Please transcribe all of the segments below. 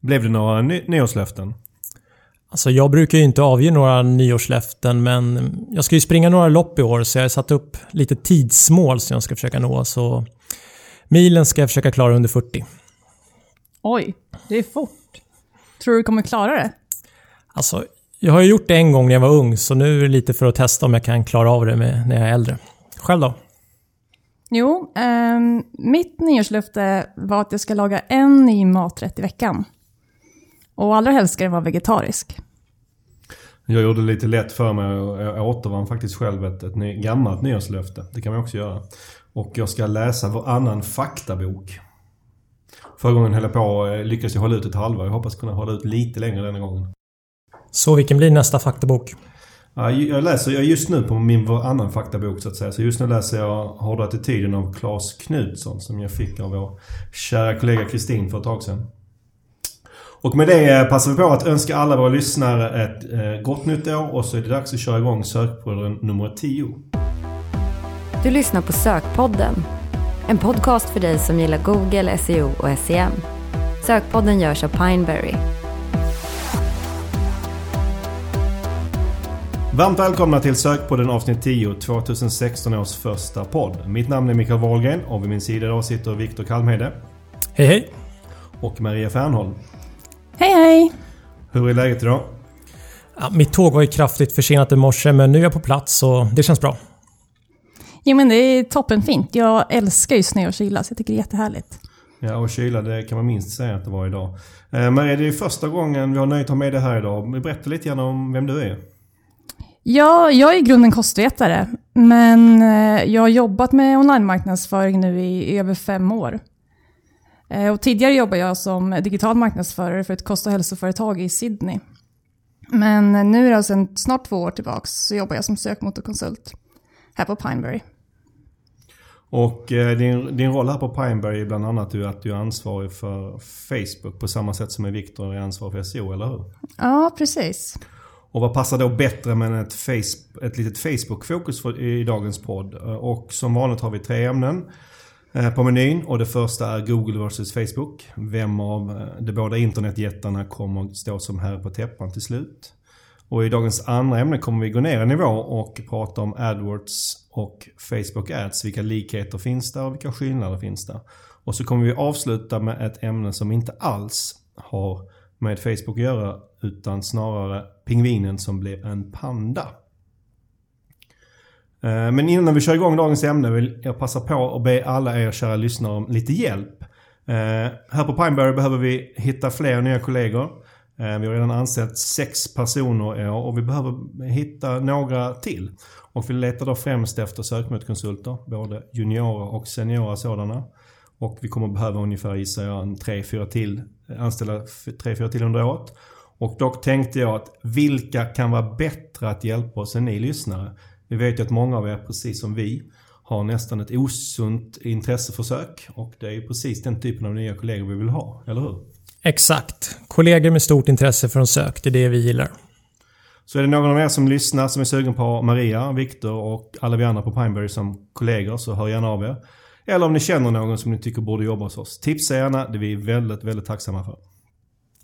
Blev det några ny nyårslöften? Alltså jag brukar ju inte avge några nyårslöften men jag ska ju springa några lopp i år så jag har satt upp lite tidsmål som jag ska försöka nå. Så milen ska jag försöka klara under 40. Oj, det är fort. Tror du du kommer klara det? Alltså, jag har ju gjort det en gång när jag var ung så nu är det lite för att testa om jag kan klara av det med, när jag är äldre. Själv då? Jo, ehm, mitt nyårslöfte var att jag ska laga en ny maträtt i veckan. Och allra helst ska den vara vegetarisk. Jag gjorde det lite lätt för mig och jag återvann faktiskt själv ett, ett ny, gammalt nyårslöfte. Det kan man också göra. Och jag ska läsa varannan faktabok. Förra gången höll jag på eh, lyckades jag hålla ut ett halvår. Jag hoppas kunna hålla ut lite längre denna gången. Så vilken blir nästa faktabok? Ja, Jag läser jag just nu på min annan faktabok så att säga. Så just nu läser jag Hårda attityden av Claes Knutsson som jag fick av vår kära kollega Kristin för ett tag sedan. Och med det eh, passar vi på att önska alla våra lyssnare ett eh, gott nytt år och så är det dags att köra igång sökprodden nummer 10. Du lyssnar på Sökpodden. En podcast för dig som gillar Google, SEO och SEM. Sökpodden görs av Pineberry. Varmt välkomna till Sökpodden avsnitt 10, 2016 års första podd. Mitt namn är Mikael Wahlgren och vid min sida idag sitter Viktor Kalmhede Hej hej! och Maria Fernholm. Hej hej! Hur är läget idag? Ja, mitt tåg var ju kraftigt försenat i morse men nu är jag på plats så det känns bra. Jo men det är toppenfint. Jag älskar ju snö och kyla så jag tycker det är jättehärligt. Ja, och kyla det kan man minst säga att det var idag. Eh, Maria, det är första gången vi har nöjt att ha med dig här idag. Berätta lite grann om vem du är. Ja, jag är i grunden kostvetare, men eh, jag har jobbat med online-marknadsföring nu i över fem år. Eh, Och tidigare jobbade jag som digital marknadsförare för ett kost och hälsoföretag i Sydney. Men nu är det sedan snart två år tillbaka så jobbar jag som sökmotorkonsult här på Pineberry. Och eh, din, din roll här på Pineberry är bland annat att du är ansvarig för Facebook på samma sätt som Viktor är ansvarig för SEO, eller hur? Ja, precis. Och vad passar då bättre med ett, face, ett litet Facebook-fokus i dagens podd? Eh, Och som vanligt har vi tre ämnen Eh, på menyn. Och det första är Google vs Facebook. Vem av eh, de båda internetjättarna kommer att stå som herre på täppan till slut? Och i dagens andra ämne kommer vi gå ner en nivå och prata om AdWords och Facebook Ads. Vilka likheter finns där och vilka skillnader finns där? Och så kommer vi avsluta med ett ämne som inte alls har med Facebook att göra utan snarare pingvinen som blev en panda. Eh, men innan vi kör igång dagens ämne vill jag passa på att be alla er kära lyssnare om lite hjälp. Eh, här på Pineberry behöver vi hitta fler nya kollegor. Eh, vi har redan anställt sex personer i år och vi behöver hitta några till. Och vi letar då främst efter sökmotorkonsulter, både juniora och seniora sådana. Och vi kommer behöva ungefär, gissar jag, en 3-4 till, anställa 3-4 till under året. Och dock tänkte jag att vilka kan vara bättre att hjälpa oss än ni lyssnare? Vi vet ju att många av er, precis som vi, har nästan ett osunt intresse för sök. Och det är ju precis den typen av nya kollegor vi vill ha, eller hur? Exakt. Kollegor med stort intresse för en sök, det är det vi gillar. Så är det någon av er som lyssnar som är sugen på Maria, Viktor och alla vi andra på Pineberry som kollegor så hör gärna av er. Eller om ni känner någon som ni tycker borde jobba hos oss. Tipsa gärna, det är vi väldigt, väldigt tacksamma för.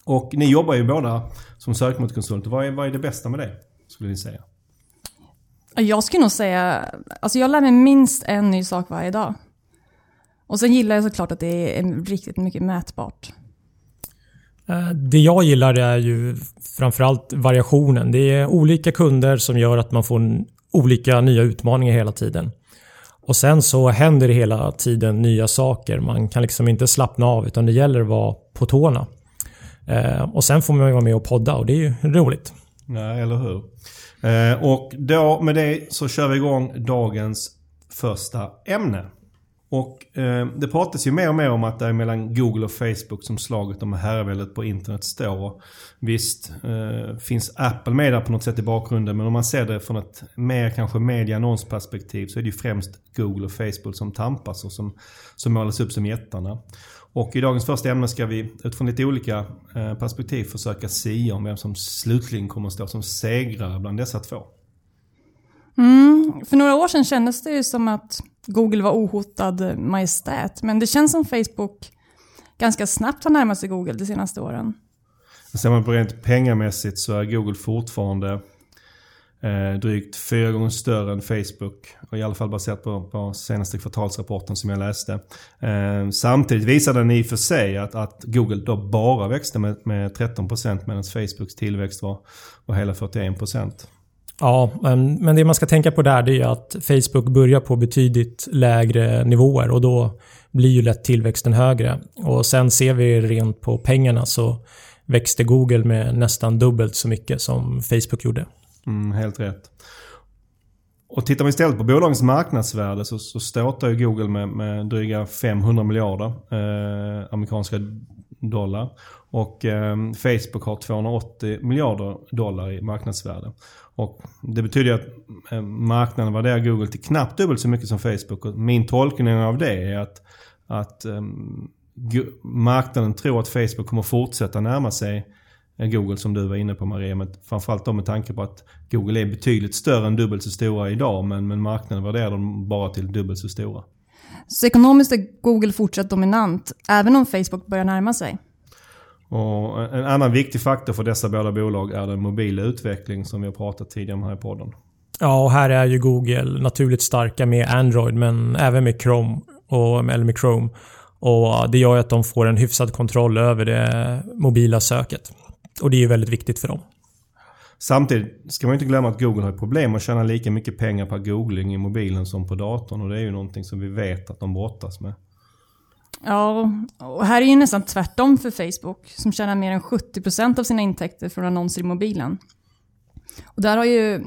Och ni jobbar ju båda som sökmotorkonsulter. Vad är, vad är det bästa med det? Skulle ni säga? Jag skulle nog säga, alltså jag lär mig minst en ny sak varje dag. Och sen gillar jag såklart att det är riktigt mycket mätbart. Eh, Det jag gillar är ju framförallt variationen. Det är olika kunder som gör att man får olika nya utmaningar hela tiden. Och sen så händer det hela tiden nya saker. Man kan liksom inte slappna av utan det gäller att vara på tårna. Eh, Och sen får man ju vara med och podda och det är ju roligt. Nej, eller hur? Eh, och då med det så kör vi igång dagens första ämne. Och eh, det pratas ju mer och mer om att det är mellan Google och Facebook som slaget om herraväldet på internet står. Visst eh, finns Apple med där på något sätt i bakgrunden men om man ser det från ett mer kanske media-annonsperspektiv så är det ju främst Google och Facebook som tampas och som, som målas upp som jättarna. Och i dagens första ämne ska vi utifrån lite olika eh, perspektiv försöka sia om vem som slutligen kommer att stå som segrare bland dessa två. Mm, för några år sedan kändes det ju som att Google var ohotad majestät, men det känns som Facebook ganska snabbt har närmat sig Google de senaste åren. Ser man på rent pengamässigt så är Google fortfarande eh, drygt fyra gånger större än Facebook. Och I alla fall baserat på, på senaste kvartalsrapporten som jag läste. Eh, samtidigt visar den i och för sig att, att Google då bara växte med, med 13% medan Facebooks tillväxt var, var hela 41%. Ja, men det man ska tänka på där är att Facebook börjar på betydligt lägre nivåer och då blir ju lätt tillväxten högre. Och sen ser vi rent på pengarna så växte Google med nästan dubbelt så mycket som Facebook gjorde. Mm, helt rätt. Och tittar vi istället på bolagens marknadsvärde så, så ståtar ju Google med, med dryga 500 miljarder eh, amerikanska dollar. Och eh, Facebook har 280 miljarder dollar i marknadsvärde. Och det betyder att eh, marknaden värderar Google till knappt dubbelt så mycket som Facebook. Och min tolkning av det är att, att eh, marknaden tror att Facebook kommer fortsätta närma sig Google som du var inne på Maria. Men framförallt då med tanke på att Google är betydligt större än dubbelt så stora idag. Men, men marknaden värderar dem bara till dubbelt så stora. Så ekonomiskt är Google fortsatt dominant, även om Facebook börjar närma sig? Och en annan viktig faktor för dessa båda bolag är den mobila utveckling som vi har pratat tidigare om här i podden. Ja, och här är ju Google naturligt starka med Android men även med Chrome, och, eller med Chrome. Och det gör ju att de får en hyfsad kontroll över det mobila söket. Och det är ju väldigt viktigt för dem. Samtidigt ska man inte glömma att Google har problem att tjäna lika mycket pengar per googling i mobilen som på datorn. Och det är ju någonting som vi vet att de brottas med. Ja, och här är ju nästan tvärtom för Facebook som tjänar mer än 70% av sina intäkter från annonser i mobilen. Och där har ju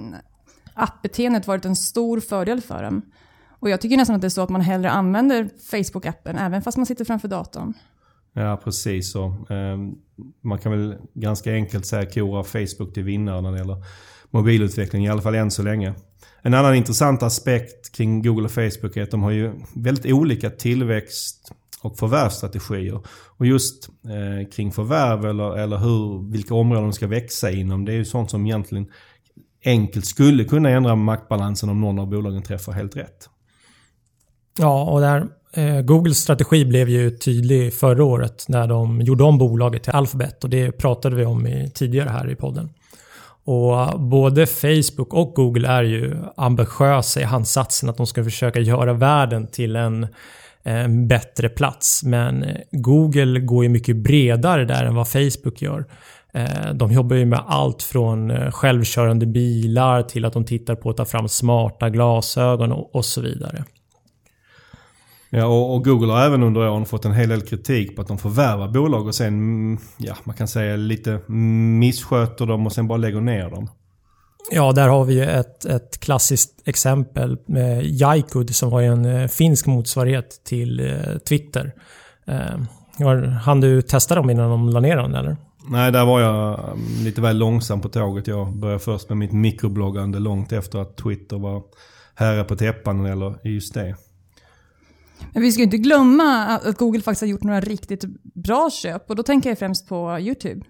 appbeteendet varit en stor fördel för dem. Och jag tycker nästan att det är så att man hellre använder Facebook-appen även fast man sitter framför datorn. Ja, precis så. Ehm, man kan väl ganska enkelt säga kora Facebook till vinnare när det gäller mobilutveckling, i alla fall än så länge. En annan intressant aspekt kring Google och Facebook är att de har ju väldigt olika tillväxt och förvärvsstrategier. Och just eh, kring förvärv eller, eller hur, vilka områden de ska växa inom, det är ju sånt som egentligen enkelt skulle kunna ändra maktbalansen om någon av bolagen träffar helt rätt. Ja, och där, Eh, Googles strategi blev ju tydlig förra året när de gjorde om bolaget till Alphabet och det pratade vi om i, tidigare här i podden. Och eh, både Facebook och Google är ju ambitiösa i handsatsen att de ska försöka göra världen till en, en bättre plats. Men eh, Google går ju mycket bredare där än vad Facebook gör. De jobbar ju med allt från självkörande bilar till att de tittar på att ta fram smarta glasögon och så vidare. Ja, och, och, Google har även under åren fått en hel del kritik på att de förvärvar bolag och sen, mm, ja, man kan säga lite missköter dem och sen bara lägger ner dem. Ja, där har vi ett, ett klassiskt exempel med Jaikud som var en eh, finsk motsvarighet till eh, Twitter. Eh, hann du testa dem innan de la ner den eller? Nej, där var jag mm, lite väl långsam på tåget. Jag började först med mitt mikrobloggande långt efter att Twitter var herre på täppan eller just det. Men vi ska inte glömma att Google faktiskt har gjort några riktigt bra köp och då tänker jag främst på YouTube.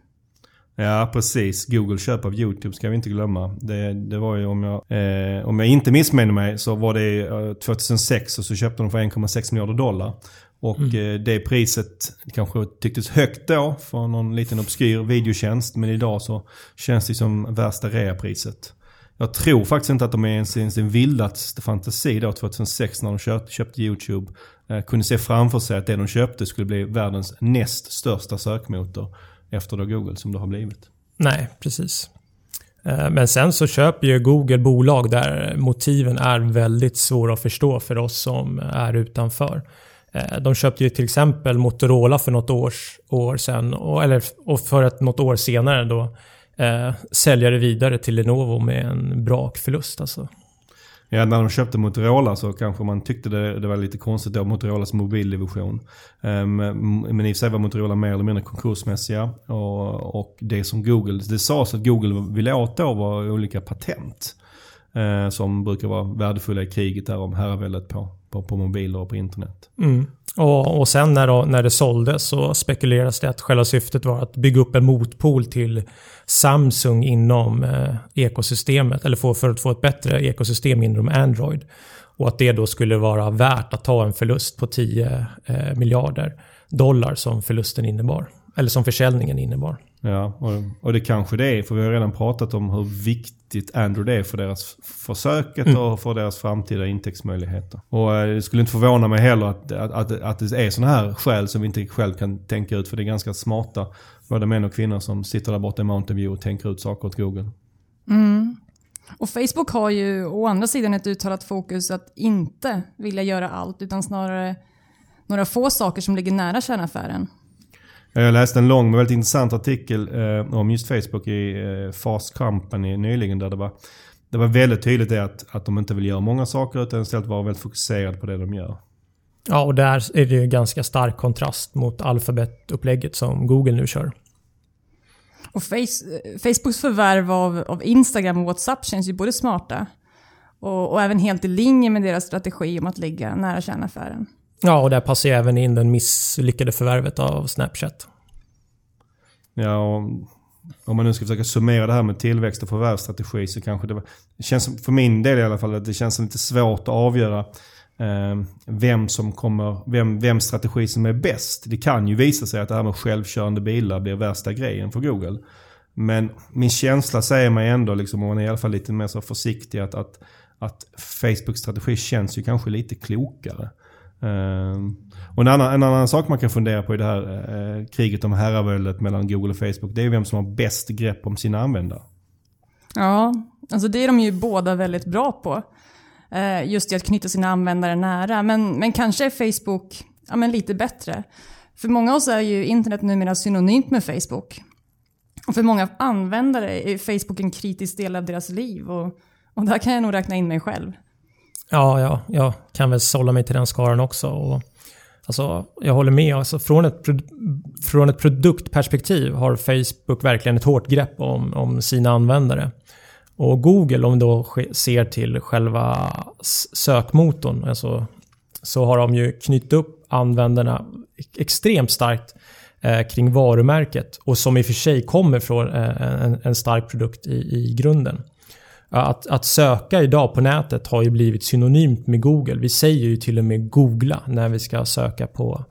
Ja, precis. Google köp av YouTube ska vi inte glömma. Det, det var ju om jag, eh, om jag inte missminner mig så var det eh, 2006 och så köpte de för 1,6 miljarder dollar. Och mm. eh, det priset kanske tycktes högt då för någon liten obskyr videotjänst. Men idag så känns det som värsta reapriset. Jag tror faktiskt inte att de ens i sin vildaste fantasi då 2006 när de köpte, köpte YouTube. Eh, kunde se framför sig att det de köpte skulle bli världens näst största sökmotor efter då Google som det har blivit. Nej, precis. Eh, men sen så köper ju Google bolag där motiven är väldigt svåra att förstå för oss som är utanför. Eh, de köpte ju till exempel Motorola för något års, år sedan, eller och för ett, något år senare då eh, sälja det vidare till Lenovo med en brakförlust. Alltså. Ja, när de köpte Motorola så kanske man tyckte det, det var lite konstigt då, Motorolas mobildivision. Um, men i och för sig var Motorola mer eller mindre konkursmässiga. Och, och det som Google, det sades att Google ville åt då var olika patent. Uh, som brukar vara värdefulla i kriget där om herraväldet på, på, på mobiler och på internet. Mm. Och, och sen när, då, när det såldes så spekuleras det att själva syftet var att bygga upp en motpol till Samsung inom eh, ekosystemet. Eller få, för att få ett bättre ekosystem inom Android. Och att det då skulle vara värt att ta en förlust på 10 eh, miljarder. dollar som förlusten innebar. Eller som försäljningen innebar. Ja, och, och det kanske det är. För vi har redan pratat om hur viktigt Android är för deras försöket mm. och för deras framtida intäktsmöjligheter. Och eh, det skulle inte förvåna mig heller att, att, att, att det är sådana här skäl som vi inte själv kan tänka ut. För det är ganska smarta, både män och kvinnor som sitter där borta i Mountain View och tänker ut saker åt Google. Mm. Och Facebook har ju å andra sidan ett uttalat fokus att inte vilja göra allt utan snarare några få saker som ligger nära kärnaffären. Jag läste en lång men väldigt intressant artikel eh, om just Facebook i eh, Fast Company nyligen. Där det var, det var väldigt tydligt att, att de inte vill göra många saker utan istället vara väldigt fokuserade på det de gör. Ja, och där är det ju ganska stark kontrast mot alfabetupplägget som Google nu kör. Och face, Facebooks förvärv av, av Instagram och WhatsApp känns ju både smarta och, och, även helt i linje med deras strategi om att ligga nära kärnaffären. Ja, och där passar ju även in den misslyckade förvärvet av Snapchat. Ja, och om man nu ska försöka summera det här med tillväxt och förvärvsstrategi så kanske det, var, det känns för min del i alla fall att det känns lite svårt att avgöra eh, vem som kommer, vem, vem strategi som är bäst. Det kan ju visa sig att det här med självkörande bilar blir värsta grejen för Google. Men min känsla säger mig ändå, liksom, om man är i alla fall lite mer så försiktig, att, att, att Facebooks strategi känns ju kanske lite klokare. Ehm, och en annan, en annan sak man kan fundera på i det här eh, kriget om herraväldet mellan Google och Facebook, det är vem som har bäst grepp om sina användare. Ja, alltså det är de ju båda väldigt bra på. Eh, just i att knyta sina användare nära. Men, men kanske är Facebook ja, men lite bättre. För många av oss är ju internet numera synonymt med Facebook. Och för många användare är Facebook en kritisk del av deras liv. Och, och där kan jag nog räkna in mig själv. Ja, ja, jag kan väl sålla mig till den skaran också. Och, alltså, jag håller med. Alltså, från, ett, från ett produktperspektiv har Facebook verkligen ett hårt grepp om, om sina användare. Och Google, om vi då ser till själva sökmotorn, alltså, så har de ju knutit upp användarna extremt starkt eh, kring varumärket. Och som i och för sig kommer från eh, en, en stark produkt i, i grunden. Att, att söka idag på nätet har ju blivit synonymt med Google. Vi säger ju till och med googla när vi ska söka på,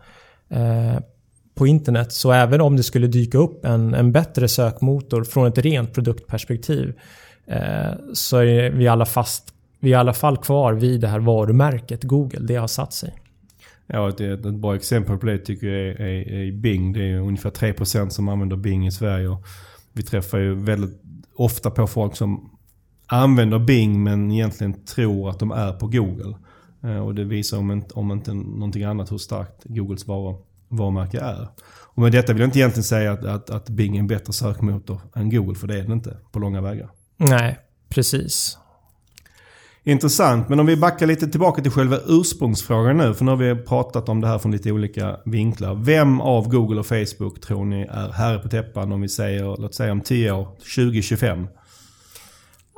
eh, på internet. Så även om det skulle dyka upp en, en bättre sökmotor från ett rent produktperspektiv eh, så är vi alla, fast, vi är i alla fall kvar vid det här varumärket Google. Det har satt sig. Ja, ett, ett bra exempel på det tycker jag är, är, är Bing. Det är ungefär 3% som använder Bing i Sverige. Och vi träffar ju väldigt ofta på folk som använder Bing men egentligen tror att de är på Google. Eh, och det visar om inte, om inte någonting annat hur starkt Googles var, varumärke är. Och med detta vill jag inte egentligen säga att, att, att Bing är en bättre sökmotor än Google, för det är den inte på långa vägar. Nej, precis. Intressant, men om vi backar lite tillbaka till själva ursprungsfrågan nu. För nu har vi pratat om det här från lite olika vinklar. Vem av Google och Facebook tror ni är herre på täppan om vi säger, låt säga om 10 år, 2025?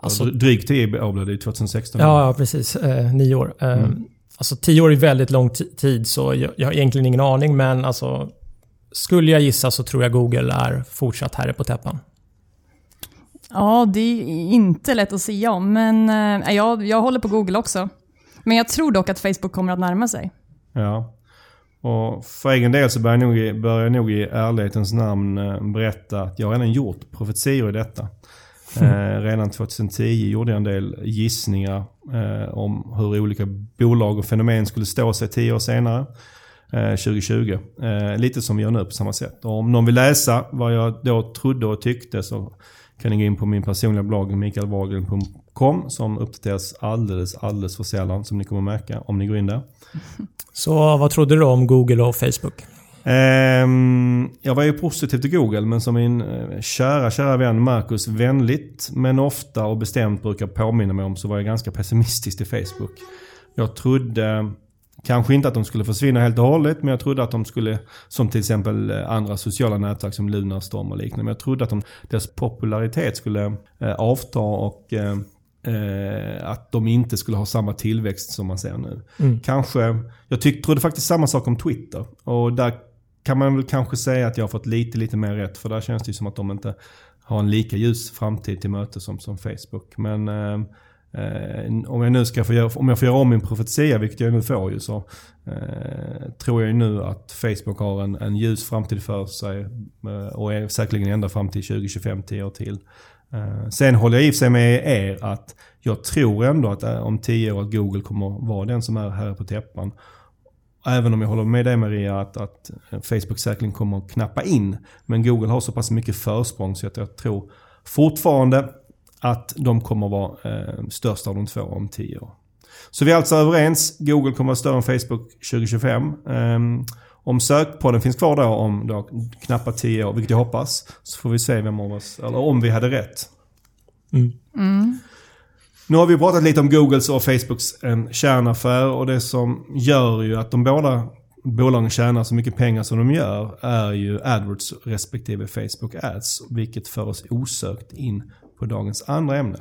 Alltså, drygt 10 år blev det 2016. Ja, ja precis. Eh, nio år. Eh, mm. Alltså tio år är väldigt lång tid så jag, jag har egentligen ingen aning men alltså skulle jag gissa så tror jag Google är fortsatt herre på täppan. Ja, det är inte lätt att säga om, men äh, jag, jag håller på Google också. Men jag tror dock att Facebook kommer att närma sig. Ja. Och för egen del så börjar jag nog, börjar jag nog i ärlighetens namn eh, berätta att jag redan gjort profetior i detta. Eh, redan 2010 gjorde jag en del gissningar eh, om hur olika bolag och fenomen skulle stå sig tio år senare. Eh, 2020. Eh, lite som vi gör nu på samma sätt. Och om någon vill läsa vad jag då trodde och tyckte så kan ni gå in på min personliga blogg mikaelwagren.com som uppdateras alldeles, alldeles för sällan som ni kommer märka om ni går in där. Så vad trodde du om Google och Facebook? Um, jag var ju positiv till Google men som min uh, kära, kära vän Marcus vänligt men ofta och bestämt brukar påminna mig om så var jag ganska pessimistisk till Facebook. Jag trodde kanske inte att de skulle försvinna helt och hållet men jag trodde att de skulle, som till exempel uh, andra sociala nätverk som Lunarstorm och liknande, men jag trodde att de, deras popularitet skulle uh, avta och Eh, att de inte skulle ha samma tillväxt som man ser nu. Mm. Kanske, jag tyck, trodde faktiskt samma sak om Twitter. Och där kan man väl kanske säga att jag har fått lite, lite mer rätt. För där känns det ju som att de inte har en lika ljus framtid till möte som, som Facebook. Men eh, eh om, jag nu ska få göra, om jag får göra om min profetia, vilket jag nu får ju, så eh, tror jag ju nu att Facebook har en, en ljus framtid för sig. Eh, och är säkerligen ända fram till 2025, 10 år till. Eh, sen håller jag i och för sig med er att jag tror ändå att eh, om 10 år att Google kommer vara den som är här på täppan. Även om jag håller med dig Maria att, att Facebook säkerligen kommer att knappa in. Men Google har så pass mycket försprång så att jag tror fortfarande att de kommer att vara eh, störst av de två om tio år. Så vi är alltså överens. Google kommer att vara större än Facebook 2025. Eh, om sökpodden finns kvar då om då knappt tio år, vilket jag hoppas, så får vi se vem av oss, eller om vi hade rätt. Mm. Mm. Nu har vi pratat lite om Googles och Facebooks eh, kärnaffär och det som gör ju att de båda bolagen tjänar så mycket pengar som de gör är ju AdWords respektive Facebook Ads. Vilket för oss osökt in på dagens andra ämne.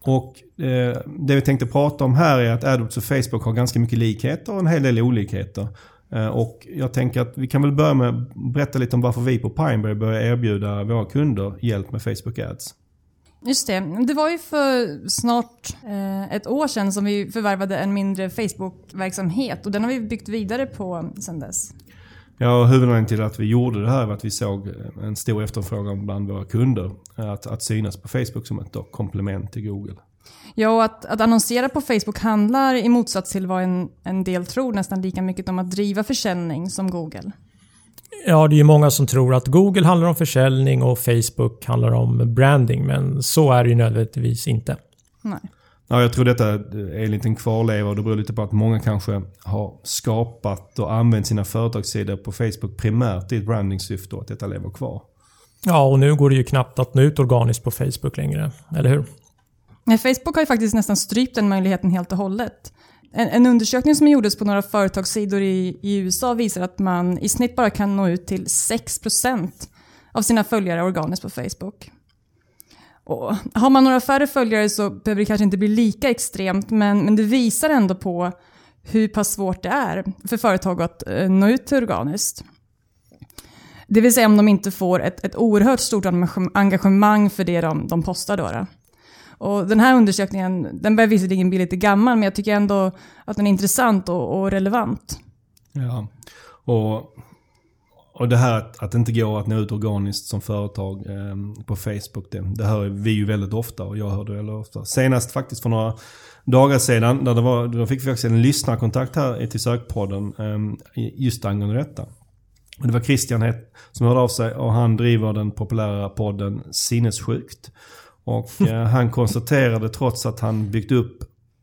Och eh, det vi tänkte prata om här är att AdWords och Facebook har ganska mycket likheter och en hel del olikheter. Eh, och jag tänker att vi kan väl börja med att berätta lite om varför vi på Pineberry börjar erbjuda våra kunder hjälp med Facebook Ads. Just det. Det var ju för snart eh, ett år sedan som vi förvärvade en mindre Facebook-verksamhet och den har vi byggt vidare på sedan dess. Ja, huvudanledningen till att vi gjorde det här var att vi såg en stor efterfrågan bland våra kunder. Att, att synas på Facebook som ett komplement till Google. Ja, och att, att annonsera på Facebook handlar i motsats till vad en, en del tror nästan lika mycket om att driva försäljning som Google. Ja, det är ju många som tror att Google handlar om försäljning och Facebook handlar om branding, men så är det ju nödvändigtvis inte. Nej. Ja, jag tror detta är en liten kvarleva och det beror lite på att många kanske har skapat och använt sina företagssidor på Facebook primärt i ett brandingsyfte och att detta lever kvar. Ja, och nu går det ju knappt att nå ut organiskt på Facebook längre, eller hur? Nej, Facebook har ju faktiskt nästan strypt den möjligheten helt och hållet. En, en undersökning som gjordes på några företagssidor i, i, USA visar att man i snitt bara kan nå ut till 6% av sina följare organiskt på Facebook. Och har man några färre följare så behöver det kanske inte bli lika extremt, men, men det visar ändå på hur pass svårt det är för företag att eh, nå ut till organiskt. Det vill säga om de inte får ett, ett oerhört stort engagemang för det de, de postar. Då, då. Och den här undersökningen den börjar visserligen bli lite gammal, men jag tycker ändå att den är intressant och, och relevant. Ja, och och det här att, att det inte går att nå ut organiskt som företag eh, på Facebook, det, det hör vi ju väldigt ofta och jag hör det väldigt ofta. Senast faktiskt för några dagar sedan, där det var, då fick vi faktiskt en lyssnarkontakt här till Sökpodden eh, just angående detta. Och det var Christian som hörde av sig och han driver den populära podden Sinnessjukt. Och eh, han konstaterade trots att han byggt upp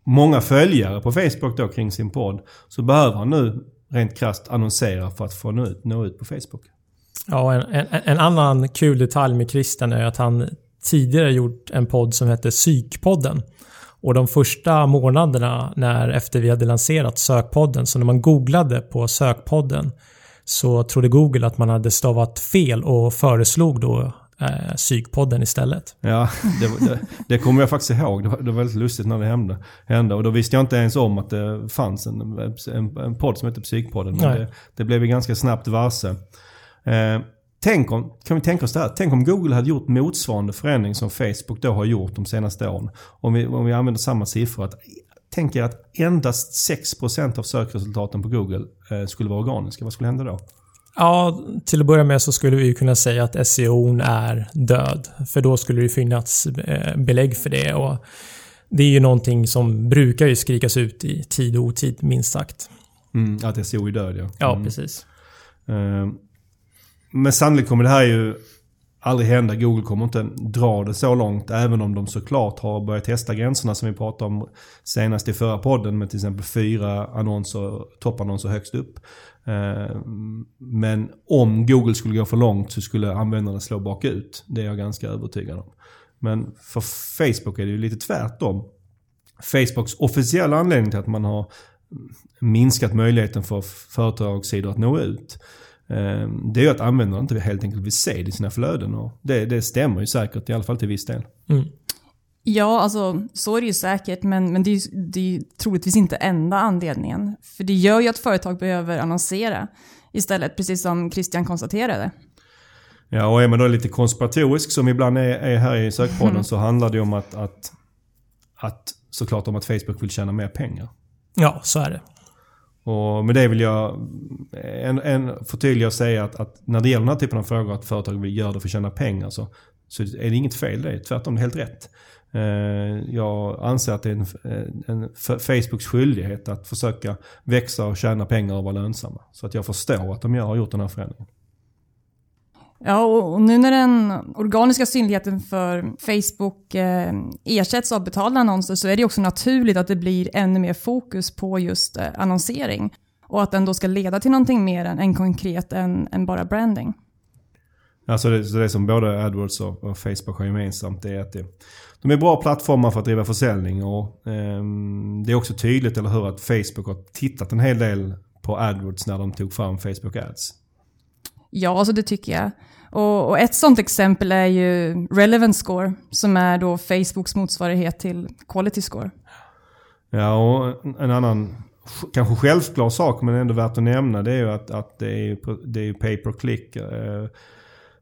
många följare på Facebook då kring sin podd så behöver han nu rent krasst annonsera för att få nå ut, nå ut på Facebook. Ja, en, en, en, annan kul detalj med Christian är att han tidigare gjort en podd som hette Psykpodden. Och de första månaderna när efter vi hade lanserat sökpodden, så när man googlade på sökpodden så trodde Google att man hade stavat fel och föreslog då eh, psykpodden istället. Ja, det, det, det kommer jag faktiskt ihåg. Det var, det var väldigt lustigt när det hände, hände. Och då visste jag inte ens om att det fanns en, en, en podd som hette Psykpodden. Men det, det, blev vi ganska snabbt varse. Eh, tänk om, kan vi tänka oss det här? Tänk om Google hade gjort motsvarande förändring som Facebook då har gjort de senaste åren. Om vi, om vi använder samma siffror. Att, tänk er att endast 6% av sökresultaten på Google eh, skulle vara organiska. Vad skulle hända då? Ja, till att börja med så skulle vi kunna säga att SEO är död. För då skulle det finnas eh, belägg för det. Och det är ju någonting som brukar ju skrikas ut i tid och otid, minst sagt. Mm, att SEO är död, ja. Mm. Ja, precis. Uh, men sannolikt kommer det här ju aldrig hända. Google kommer inte dra det så långt. Även om de såklart har börjat testa gränserna som vi pratade om senast i förra podden. Med till exempel fyra annonser, toppannonser högst upp. Eh, men om Google skulle gå för långt så skulle användarna slå bakut. Det är jag ganska övertygad om. Men för Facebook är det ju lite tvärtom. Facebooks officiella anledning till att man har minskat möjligheten för företagssidor att nå ut. Eh, det är ju att användarna inte helt enkelt vill se det i sina flöden. Och det, det stämmer ju säkert, i alla fall till viss del. Mm. Ja, alltså så är det ju säkert, men, men det, är, det är troligtvis inte enda anledningen. För det gör ju att företag behöver annonsera istället, precis som Christian konstaterade. Ja, och är man då lite konspiratorisk som ibland är, är här i sökpodden Mm. så handlar det om att, att, att såklart om att Facebook vill tjäna mer pengar. Ja, så är det. Och med det vill jag en, en förtydliga och säga att, att när det gäller den här typen av frågor att företag vill göra det för att tjäna pengar så, så är det inget fel det. Tvärtom, det är helt rätt. Eh, jag anser att det är en, eh, en Facebooks skyldighet att försöka växa och tjäna pengar och vara lönsamma. Så att jag förstår att de gör, har gjort den här förändringen. Ja, och och nu när den organiska synligheten för Facebook eh, ersätts av betalda annonser så är det också naturligt att det blir ännu mer fokus på just eh, annonsering. Och att den då ska leda till någonting mer än, än konkret än, än bara branding. Alltså det, så det som både AdWords och, och Facebook har gemensamt det är att det, de är bra plattformar för att driva försäljning. Och, ehm, det är också tydligt, eller hur, att Facebook har tittat en hel del på AdWords när de tog fram Facebook Ads. Ja, alltså det tycker jag. Och, och ett sånt exempel är ju Relevant Score, som är då Facebooks motsvarighet till Quality Score. Ja, och en annan kanske självklar sak men ändå värt att nämna det är ju att, att det är, det är pay per click. Eh,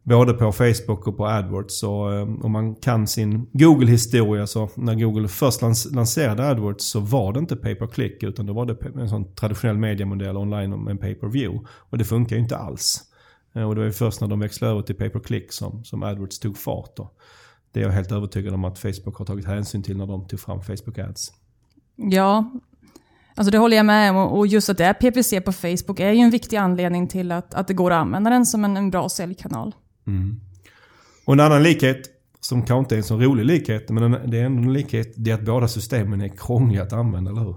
både på Facebook och på AdWords. Så eh, om man kan sin Google-historia så när Google först lans lanserade AdWords så var det inte pay per click utan då var det en sån traditionell mediamodell online med en pay per view. Och det funkar ju inte alls. Eh, och det var ju först när de växlade över till pay per click som, som AdWords tog fart. Då. Det är jag helt övertygad om att Facebook har tagit hänsyn till när de tog fram Facebook Ads. Ja, alltså det håller jag med om. Och och just att det är PPC på Facebook är ju en viktig anledning till att, att det går att använda den som en, en bra säljkanal. Mm. Och en annan likhet, som kanske inte är en så rolig likhet, men det är ändå en likhet, det är att båda systemen är krångliga att använda, eller hur?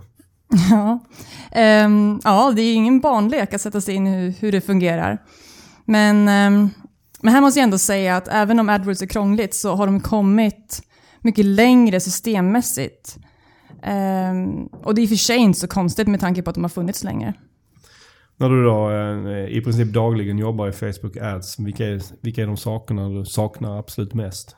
Ja, um, ja det är ingen barnlek att sätta sig in i hur, hur det fungerar. Men, um, men här måste jag ändå säga att även om AdWords är krångligt så har de kommit mycket längre systemmässigt. Um, och det är i och för sig inte så konstigt med tanke på att de har funnits längre. När du då eh, i princip dagligen jobbar i Facebook Ads, vilka är, vilka är de sakerna du saknar absolut mest?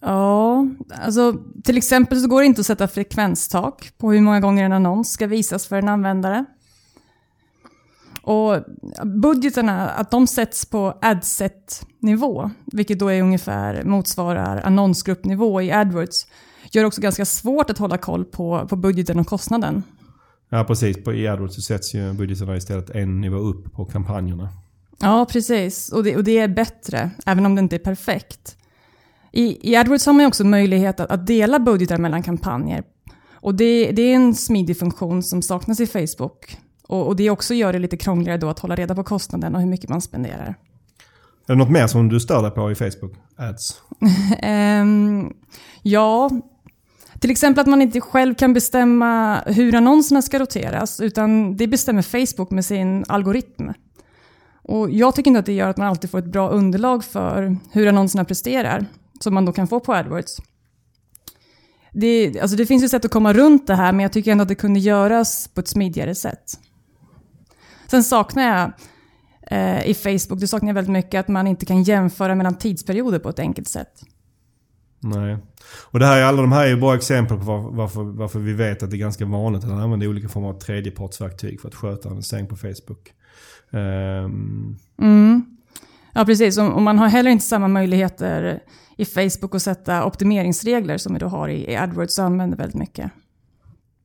Ja, alltså till exempel så går det inte att sätta frekvenstak på hur många gånger en annons ska visas för en användare. Och budgeterna, att de sätts på adset-nivå, vilket då är ungefär motsvarar annonsgruppnivå i AdWords, gör det också ganska svårt att hålla koll på, på budgeten och kostnaden. Ja precis, på, AdWords så sätts ju budgeterna istället en nivå upp på kampanjerna. Ja, precis. Och det, och det är bättre, även om det inte är perfekt. I, I AdWords har man ju också möjlighet att, att dela budgetar mellan kampanjer. Och det, det är en smidig funktion som saknas i Facebook. Och, och det också gör det lite krångligare då att hålla reda på kostnaden och hur mycket man spenderar. Är det något mer som du stör dig på i Facebook Ads? Ehm, ja, till exempel att man inte själv kan bestämma hur annonserna ska roteras, utan det bestämmer Facebook med sin algoritm. Och jag tycker inte att det gör att man alltid får ett bra underlag för hur annonserna presterar, som man då kan få på AdWords. Det, alltså det finns ju sätt att komma runt det här, men jag tycker ändå att det kunde göras på ett smidigare sätt. Sen saknar jag eh, i Facebook, det saknar jag väldigt mycket, att man inte kan jämföra mellan tidsperioder på ett enkelt sätt. Nej. Och det här, är- alla de här är ju bra exempel på var, varför, varför vi vet att det är ganska vanligt att använda olika former av tredjepartsverktyg för att sköta annonsering på Facebook. Ehm, Mm. Ja, precis. Och man har heller inte samma möjligheter i Facebook att sätta optimeringsregler som vi då har i i AdWords och använder väldigt mycket.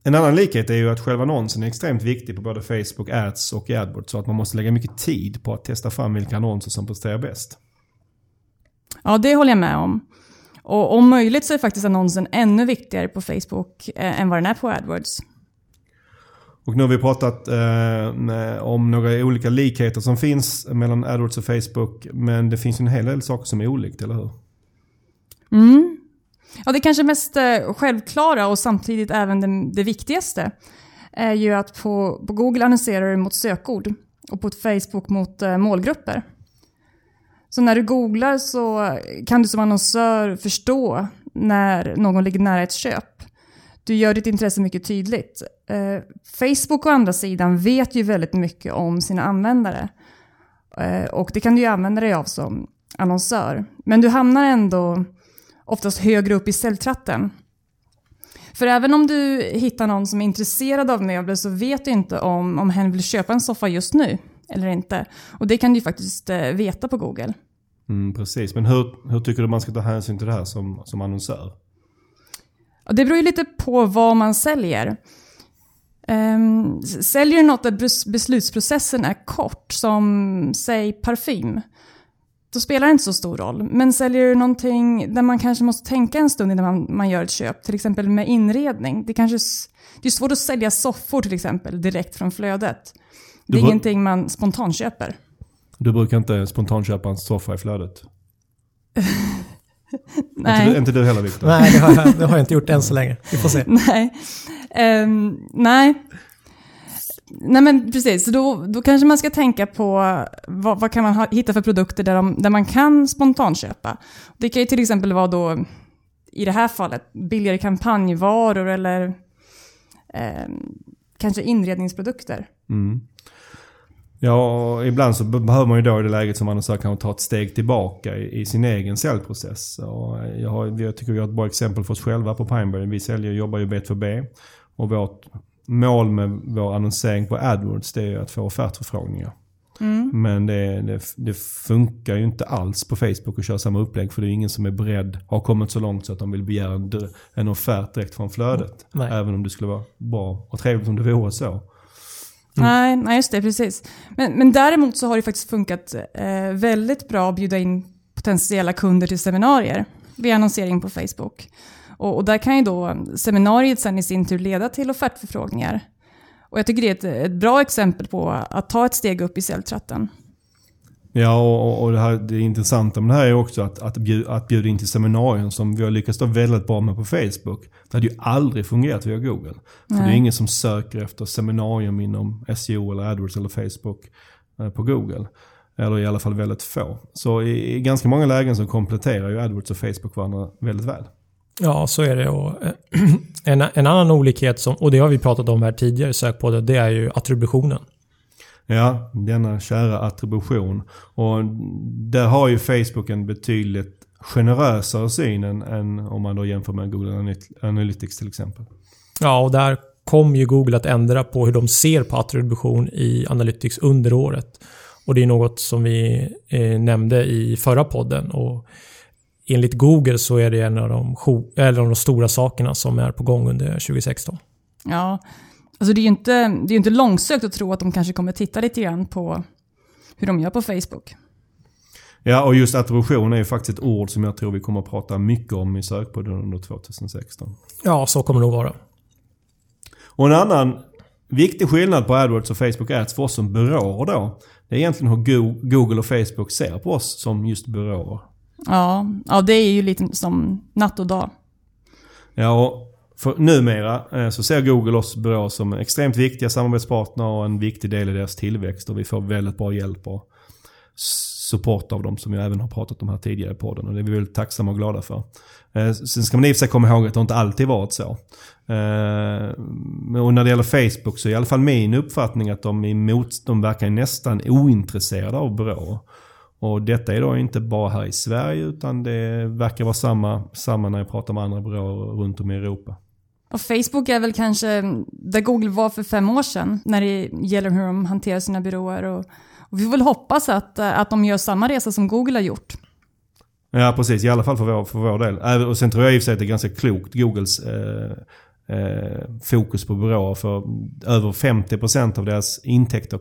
En annan likhet är ju att själva annonsen är extremt viktig på både Facebook Ads och i AdWords. Så att man måste lägga mycket tid på att testa fram vilka annonser som presterar bäst. Ja, det håller jag med om. Och om möjligt så är faktiskt annonsen ännu viktigare på Facebook eh, än vad den är på AdWords. Och nu har vi pratat eh, om några olika likheter som finns mellan AdWords och Facebook. Men det finns en hel del saker som är olikt, eller hur? Mm. Ja, det kanske mest eh, självklara och samtidigt även det, det viktigaste är ju att på, på Google annonserar du mot sökord och på Facebook mot eh, målgrupper. Så när du googlar så kan du som annonsör förstå när någon ligger nära ett köp. Du gör ditt intresse mycket tydligt. Eh, Facebook å andra sidan vet ju väldigt mycket om sina användare. Eh, och det kan du ju använda dig av som annonsör. Men du hamnar ändå oftast högre upp i säljtratten. För även om du hittar någon som är intresserad av möbler så vet du inte om, om hen vill köpa en soffa just nu eller inte. Och det kan du ju faktiskt eh, veta på Google. Mm, precis, men hur, hur tycker du man ska ta hänsyn till det här som, som annonsör? Det beror ju lite på vad man säljer. Um, säljer du något där beslutsprocessen är kort, som säg parfym, då spelar det inte så stor roll. Men säljer du någonting där man kanske måste tänka en stund innan man, man gör ett köp, till exempel med inredning. Det, kanske, det är svårt att sälja soffor till exempel direkt från flödet. Det är ingenting man spontanköper. Du brukar inte spontanköpa en soffa i flödet? Nej. Inte, inte du heller Viktor? Nej, det har, jag, det har jag inte gjort än så länge. Vi får se. Nej. Um, nej. Nej men precis, så då, då kanske man ska tänka på vad, vad kan man ha, hitta för produkter där, de, där man kan spontanköpa. Det kan ju till exempel vara då, i det här fallet, billigare kampanjvaror eller eh, kanske inredningsprodukter. Mm. Ja, ibland så behöver man ju då i det läget som annonsör kanske ta ett steg tillbaka i, i sin egen säljprocess. Och jag, har, jag tycker vi har ett bra exempel för oss själva på Pineberry. Vi säljer, jobbar ju B2B och vårt mål med vår annonsering på AdWords det är att få offertförfrågningar. Mm. Men det, det, det, funkar ju inte alls på Facebook att köra samma upplägg för det är ingen som är beredd, har kommit så långt så att de vill begära en, en offert direkt från flödet. Mm. Även om det skulle vara bra och trevligt om det vore så. Mm. Nej, nej, just det, precis. Men, men däremot så har det faktiskt funkat eh, väldigt bra att bjuda in potentiella kunder till seminarier via annonsering på Facebook. Och, och, där kan ju då seminariet sen i sin tur leda till offertförfrågningar. Och jag tycker det är ett, ett bra exempel på att ta ett steg upp i säljtratten. Ja, och, och det, här, det intressanta med det här är också att, att, bjuda, att bjuda in till seminarium som vi har lyckats då väldigt bra med på Facebook. Det hade ju aldrig fungerat via Google. För det är ingen som söker efter seminarium inom SEO eller AdWords eller Facebook eh, på Google. Eller i alla fall väldigt få. Så i, i ganska många lägen så kompletterar ju AdWords och Facebook varandra väldigt väl. Ja, så är det. Och eh, en, en annan olikhet, som, och det har vi pratat om här tidigare i sökpodden, det är ju attributionen. Ja, denna kära attribution. Och där har ju Facebook en betydligt generösare syn än, än om man då jämför med Google Analytics till exempel. Ja, och där kom ju Google att ändra på hur de ser på attribution i Analytics under året. Och det är något som vi eh, nämnde i förra podden. Och enligt Google så är det en av de, eller de stora sakerna som är på gång under 2016. Ja, alltså det är ju inte, det är inte långsökt att tro att de kanske kommer titta lite grann på hur de gör på Facebook. Ja, och just attribution är ju faktiskt ett ord som jag tror vi kommer att prata mycket om i sökpodden under 2016. Ja, så kommer det nog vara. Och en annan viktig skillnad på AdWords och Facebook Ads för oss som byråer då. Det är egentligen hur Google och Facebook ser på oss som just byråer. Ja, ja, det är ju lite som natt och dag. Ja, och för numera eh, så ser Google oss byråer som extremt viktiga samarbetspartner och en viktig del i deras tillväxt. Och vi får väldigt bra hjälp och support av dem som jag även har pratat om här tidigare i podden. Och det är vi väldigt tacksamma och glada för. Eh, sen ska man i och för sig komma ihåg att det inte alltid varit så. Eh, och när det gäller Facebook så är i alla fall min uppfattning att de, emot, de verkar nästan ointresserade av byråer. Och detta är då inte bara här i Sverige utan det verkar vara samma, samma när jag pratar med andra byråer runt om i Europa. Och Facebook är väl kanske där Google var för fem år sedan när det gäller hur de hanterar sina byråer. Och, och vi får väl hoppas att, att de gör samma resa som Google har gjort. Ja precis, i alla fall för vår, för vår del. Och sen tror jag i och för sig att det är ganska klokt, Googles eh, eh, fokus på byråer. För över 50% av deras intäkter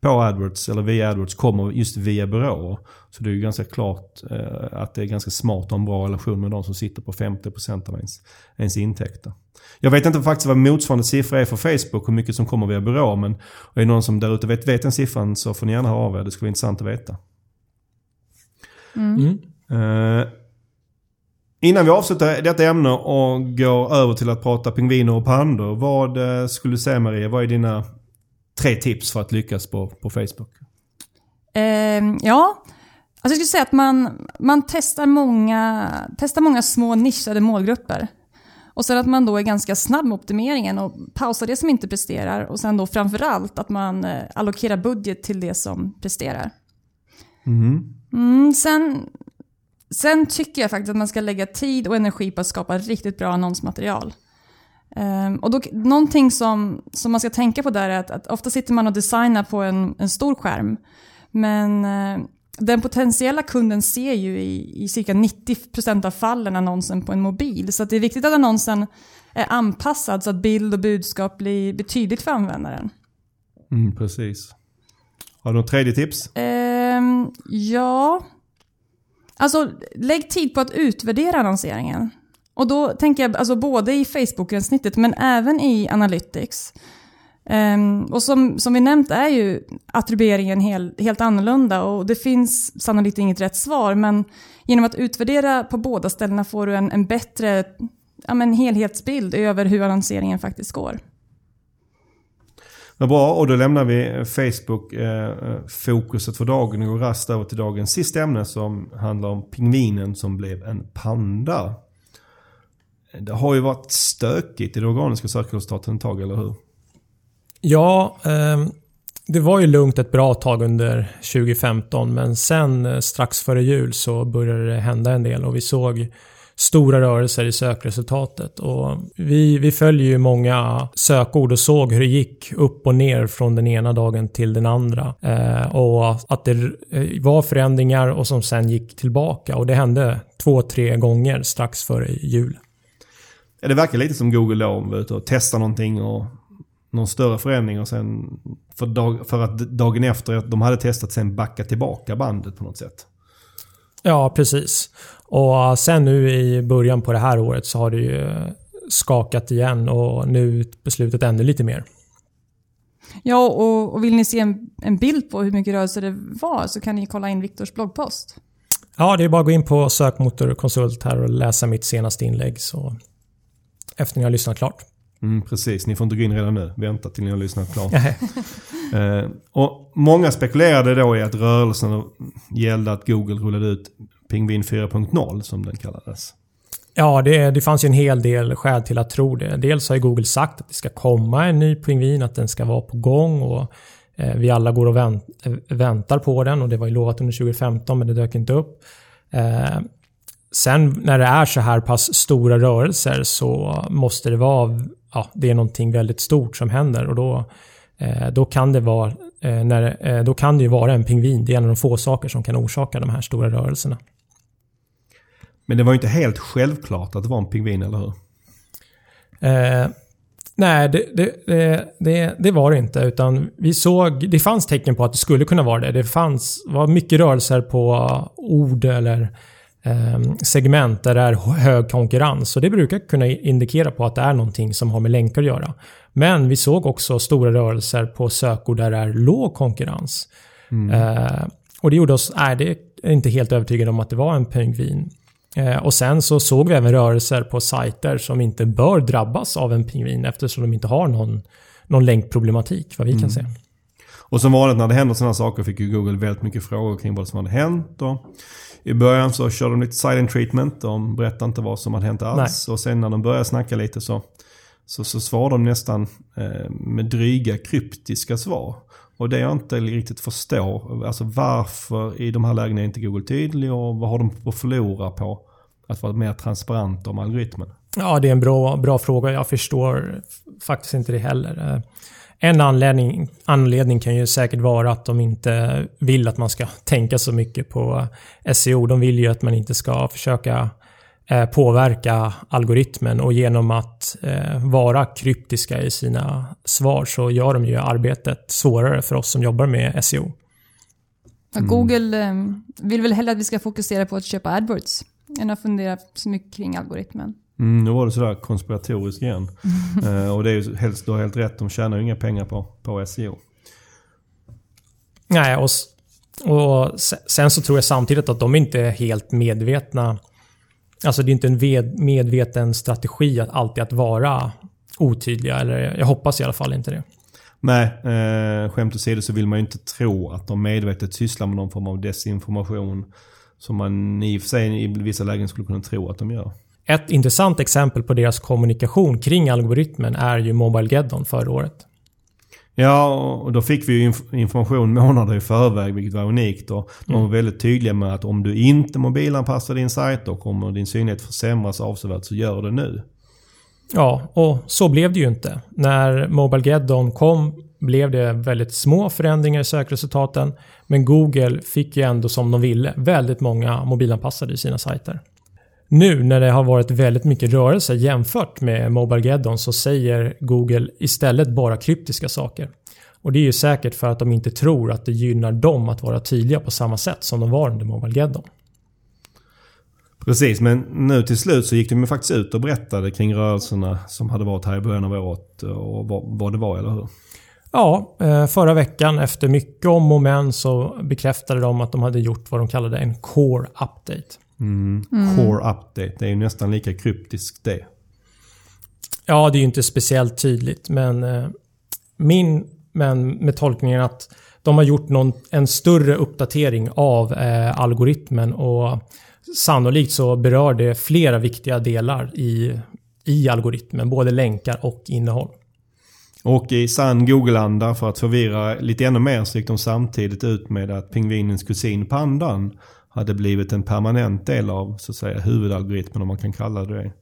på AdWords eller via AdWords kommer just via byråer. Så det är ju ganska klart eh, att det är ganska smart att ha en bra relation med de som sitter på 50% av ens, ens intäkter. Jag vet inte faktiskt vad motsvarande siffra är för Facebook, hur mycket som kommer via byråer. Men är det någon som där ute vet, vet den siffran så får ni gärna höra av er. Det skulle vara intressant att veta. Mm. Uh, innan vi avslutar detta ämne och går över till att prata pingviner och pandor. Vad uh, skulle du säga Maria? Vad är dina tre tips för att lyckas på, på Facebook? Eh, ja, alltså jag skulle säga att man, man testar, många, testar många små nischade målgrupper. Och sen att man då är ganska snabb med optimeringen och pausar det som inte presterar. Och sen då framförallt att man eh, allokerar budget till det som presterar. Mm. Mm, sen, sen tycker jag faktiskt att man ska lägga tid och energi på att skapa riktigt bra annonsmaterial. Um, och då, någonting som, som man ska tänka på där är att, att ofta sitter man och designar på en, en stor skärm. Men uh, den potentiella kunden ser ju i, i cirka 90% av fallen annonsen på en mobil. Så det är viktigt att annonsen är anpassad så att bild och budskap blir betydligt för användaren. Mm, precis. Har du något tredje tips? Um, ja. Alltså, lägg tid på att utvärdera annonseringen. Och då tänker jag alltså både i Facebook-gränssnittet men även i Analytics. Um, och som, som vi nämnt är ju attribueringen hel, helt annorlunda och det finns sannolikt inget rätt svar men genom att utvärdera på båda ställena får du en, en bättre ja, men helhetsbild över hur annonseringen faktiskt går. Vad bra, och då lämnar vi Facebook-fokuset eh, för dagen och går raskt över till dagens sista ämne som handlar om pingvinen som blev en panda. Det har ju varit stökigt i det organiska sökresultatet ett tag, eller hur? Ja, eh, det var ju lugnt ett bra tag under 2015 men sen eh, strax före jul så började det hända en del och vi såg stora rörelser i sökresultatet. Och vi, vi följer ju många sökord och såg hur det gick upp och ner från den ena dagen till den andra. Eh, och att det eh, var förändringar och som sen gick tillbaka. Och det hände två, tre gånger strax före jul. Ja, det verkar lite som Google då, var ute och testade någonting och någon större förändring och sen för, dag, för att dagen efter att de hade testat sen backa tillbaka bandet på något sätt. Ja, precis. Och sen nu i början på det här året så har det ju skakat igen och nu beslutet ännu lite mer. Ja, och, och, vill ni se en, en bild på hur mycket rörelse det var så kan ni kolla in Viktors bloggpost. Ja, det är bara att gå in på sökmotorkonsult här och läsa mitt senaste inlägg så efter ni har lyssnat klart. Mm, precis, ni får inte gå in redan nu. Vänta till ni har lyssnat klart. eh, och många spekulerade då i att rörelsen gällde att Google rullade ut Pingvin 4.0 som den kallades. Ja, det, det fanns ju en hel del skäl till att tro det. Dels har ju Google sagt att det ska komma en ny pingvin, att den ska vara på gång och eh, vi alla går och vänt, väntar på den och det var ju lovat under 2015 men det dök inte upp. Eh, sen när det är så här pass stora rörelser så måste det vara, ja, det är någonting väldigt stort som händer och då, eh, då kan det vara eh, när, eh, då kan det ju vara en pingvin. Det är en av de få saker som kan orsaka de här stora rörelserna. Men det var ju inte helt självklart att det var en pingvin, eller hur? Eh, nej, det, det, det, det, var det inte. Utan vi såg, det fanns tecken på att det skulle kunna vara det. Det fanns, var mycket rörelser på ord eller segment där det är hög konkurrens. Och det brukar kunna indikera på att det är någonting som har med länkar att göra. Men vi såg också stora rörelser på sökord där det är låg konkurrens. Mm. Eh, och det gjorde oss, nej, det är inte helt övertygade om att det var en pingvin. Eh, och sen så såg vi även rörelser på sajter som inte bör drabbas av en pingvin eftersom de inte har någon, någon länkproblematik vad vi kan mm. se. Och som vanligt när det händer sådana saker fick ju Google väldigt mycket frågor kring vad som hade hänt. Och I början så körde de lite silent treatment. De berättade inte vad som hade hänt alls. Nej. Och sen när de började snacka lite så, så, så svarade de nästan eh, med dryga kryptiska svar. Och det jag inte riktigt förstår, alltså varför i de här lägena är inte Google tydlig och vad har de att förlora på att vara mer transparent om algoritmen? Ja, det är en bra, bra fråga. Jag förstår faktiskt inte det heller. En anledning, anledning kan ju säkert vara att de inte vill att man ska tänka så mycket på SEO. De vill ju att man inte ska försöka Eh, påverka algoritmen och genom att eh, vara kryptiska i sina svar så gör de ju arbetet svårare för oss som jobbar med SEO. Mm. Google eh, vill väl hellre att vi ska fokusera på att köpa AdWords än att fundera så mycket kring algoritmen. Mm, nu var det sådär konspiratoriskt igen. och det är ju helst, du har helt rätt, de tjänar ju inga pengar på, på SEO. Nej, och, och sen så tror jag samtidigt att de inte är helt medvetna Alltså det är inte en medveten strategi att alltid att vara otydliga. Eller jag hoppas i alla fall inte det. Nej, eh, skämt åsido så vill man ju inte tro att de medvetet sysslar med någon form av desinformation. Som man i och för sig i vissa lägen skulle kunna tro att de gör. Ett intressant exempel på deras kommunikation kring algoritmen är ju Mobilegeddon förra året. Ja, och då fick vi ju information månader i förväg, vilket var unikt. Och de var mm. väldigt tydliga med att om du inte mobilanpassar din sajt, då kommer din synlighet försämras avsevärt, så gör det nu. Ja, och så blev det ju inte. När Mobilegeddon kom blev det väldigt små förändringar i sökresultaten. Men Google fick ju ändå som de ville väldigt många mobilanpassade i sina sajter. Nu när det har varit väldigt mycket rörelse jämfört med Mobilegeddon så säger Google istället bara kryptiska saker. Och det är ju säkert för att de inte tror att det gynnar dem att vara tydliga på samma sätt som de var under Mobilegeddon. Precis, men nu till slut så gick de ju faktiskt ut och berättade kring rörelserna som hade varit här i början av året och vad, det var, eller hur? Ja, eh, förra veckan efter mycket om och men så bekräftade de att de hade gjort vad de kallade en core update. Mm. Core update, det är ju nästan lika kryptiskt det. Ja, det är ju inte speciellt tydligt, men eh, min men med tolkningen att de har gjort någon, en större uppdatering av eh, algoritmen och sannolikt så berör det flera viktiga delar i, i algoritmen, både länkar och innehåll. Och i sann Google-anda för att förvirra lite ännu mer så gick de samtidigt ut med att pingvinens kusin pandan hade blivit en permanent del av så att säga huvudalgoritmen om man kan kalla det det.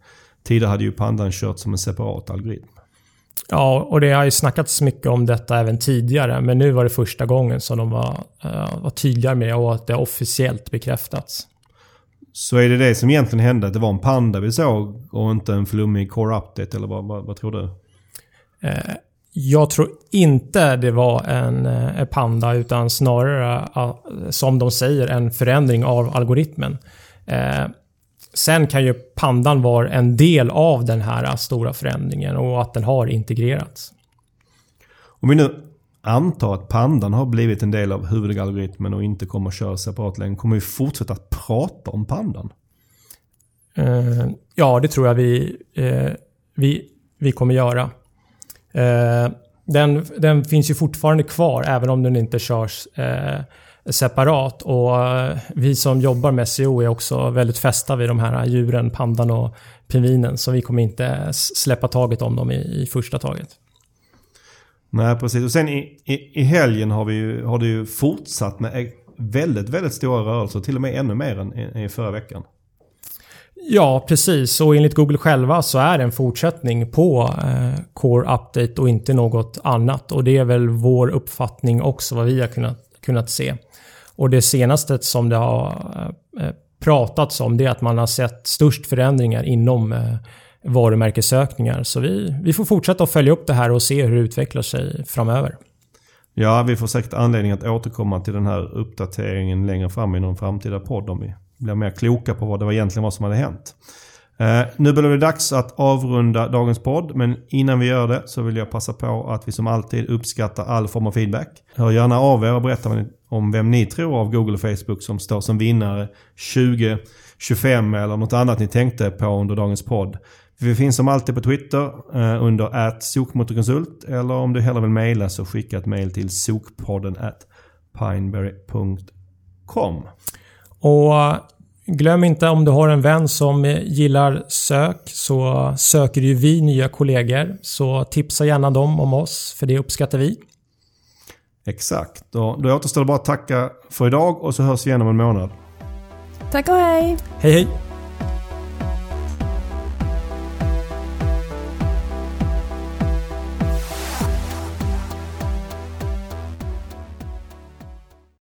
Tidigare hade ju pandan kört som en separat algoritm. Ja, och det har ju snackats mycket om detta även tidigare, men nu var det första gången som de var, uh, var tydliga med och att det officiellt bekräftats. Så är det det som egentligen hände? Att det var en panda vi såg och inte en flummig core update? Eller vad, vad, vad tror du? Uh, jag tror inte det var en, eh, en panda utan snarare, uh, som de säger, en förändring av algoritmen. Sen kan ju pandan vara en del av den här stora förändringen och att den har integrerats. Om vi nu antar att pandan har blivit en del av huvudalgoritmen och inte kommer att köra separat längre. Kommer vi fortsätta att prata om pandan? Ja, det tror jag vi, vi, vi kommer göra. Eh, den, den finns ju fortfarande kvar även om den inte körs eh, separat. Och eh, vi som jobbar med SEO är också väldigt fästa vid de här djuren, pandan och pingvinen. Så vi kommer inte släppa taget om dem i, i första taget. Nej, precis. Och sen i, i, i helgen har, vi ju, har det ju fortsatt med e-, väldigt, väldigt stora rörelser. Till och med ännu mer än i, i förra veckan. Ja, precis. Och enligt Google själva så är det en fortsättning på eh, Core Update och inte något annat. Och det är väl vår uppfattning också, vad vi har kunnat, kunnat se. Och det senaste som det har eh, eh, pratats om det är att man har sett störst förändringar inom eh, varumärkessökningar. Så vi, vi får fortsätta att följa upp det här och se hur det utvecklar sig framöver. Ja, vi får säkert anledning att återkomma till den här uppdateringen längre fram i någon framtida podd om vi blir mer kloka på vad det var egentligen var som hade hänt. Eh, nu börjar det dags att avrunda dagens podd, men innan vi gör det så vill jag passa på att vi som alltid uppskattar all form av feedback. Hör gärna av er och berätta om vem ni tror av Google och Facebook som står som vinnare 2025 eller något annat ni tänkte på under dagens podd. Vi finns som alltid på Twitter eh, under sokmotorkonsult eller om du hellre vill mejla så skicka ett mejl till sokpodden at pineberry.com. Och Glöm inte om du har en vän som gillar sök så söker ju vi nya kollegor. Så tipsa gärna dem om oss för det uppskattar vi. Exakt. Då, då återstår det bara att tacka för idag och så hörs vi igen om en månad. Tack och hej! Hej hej!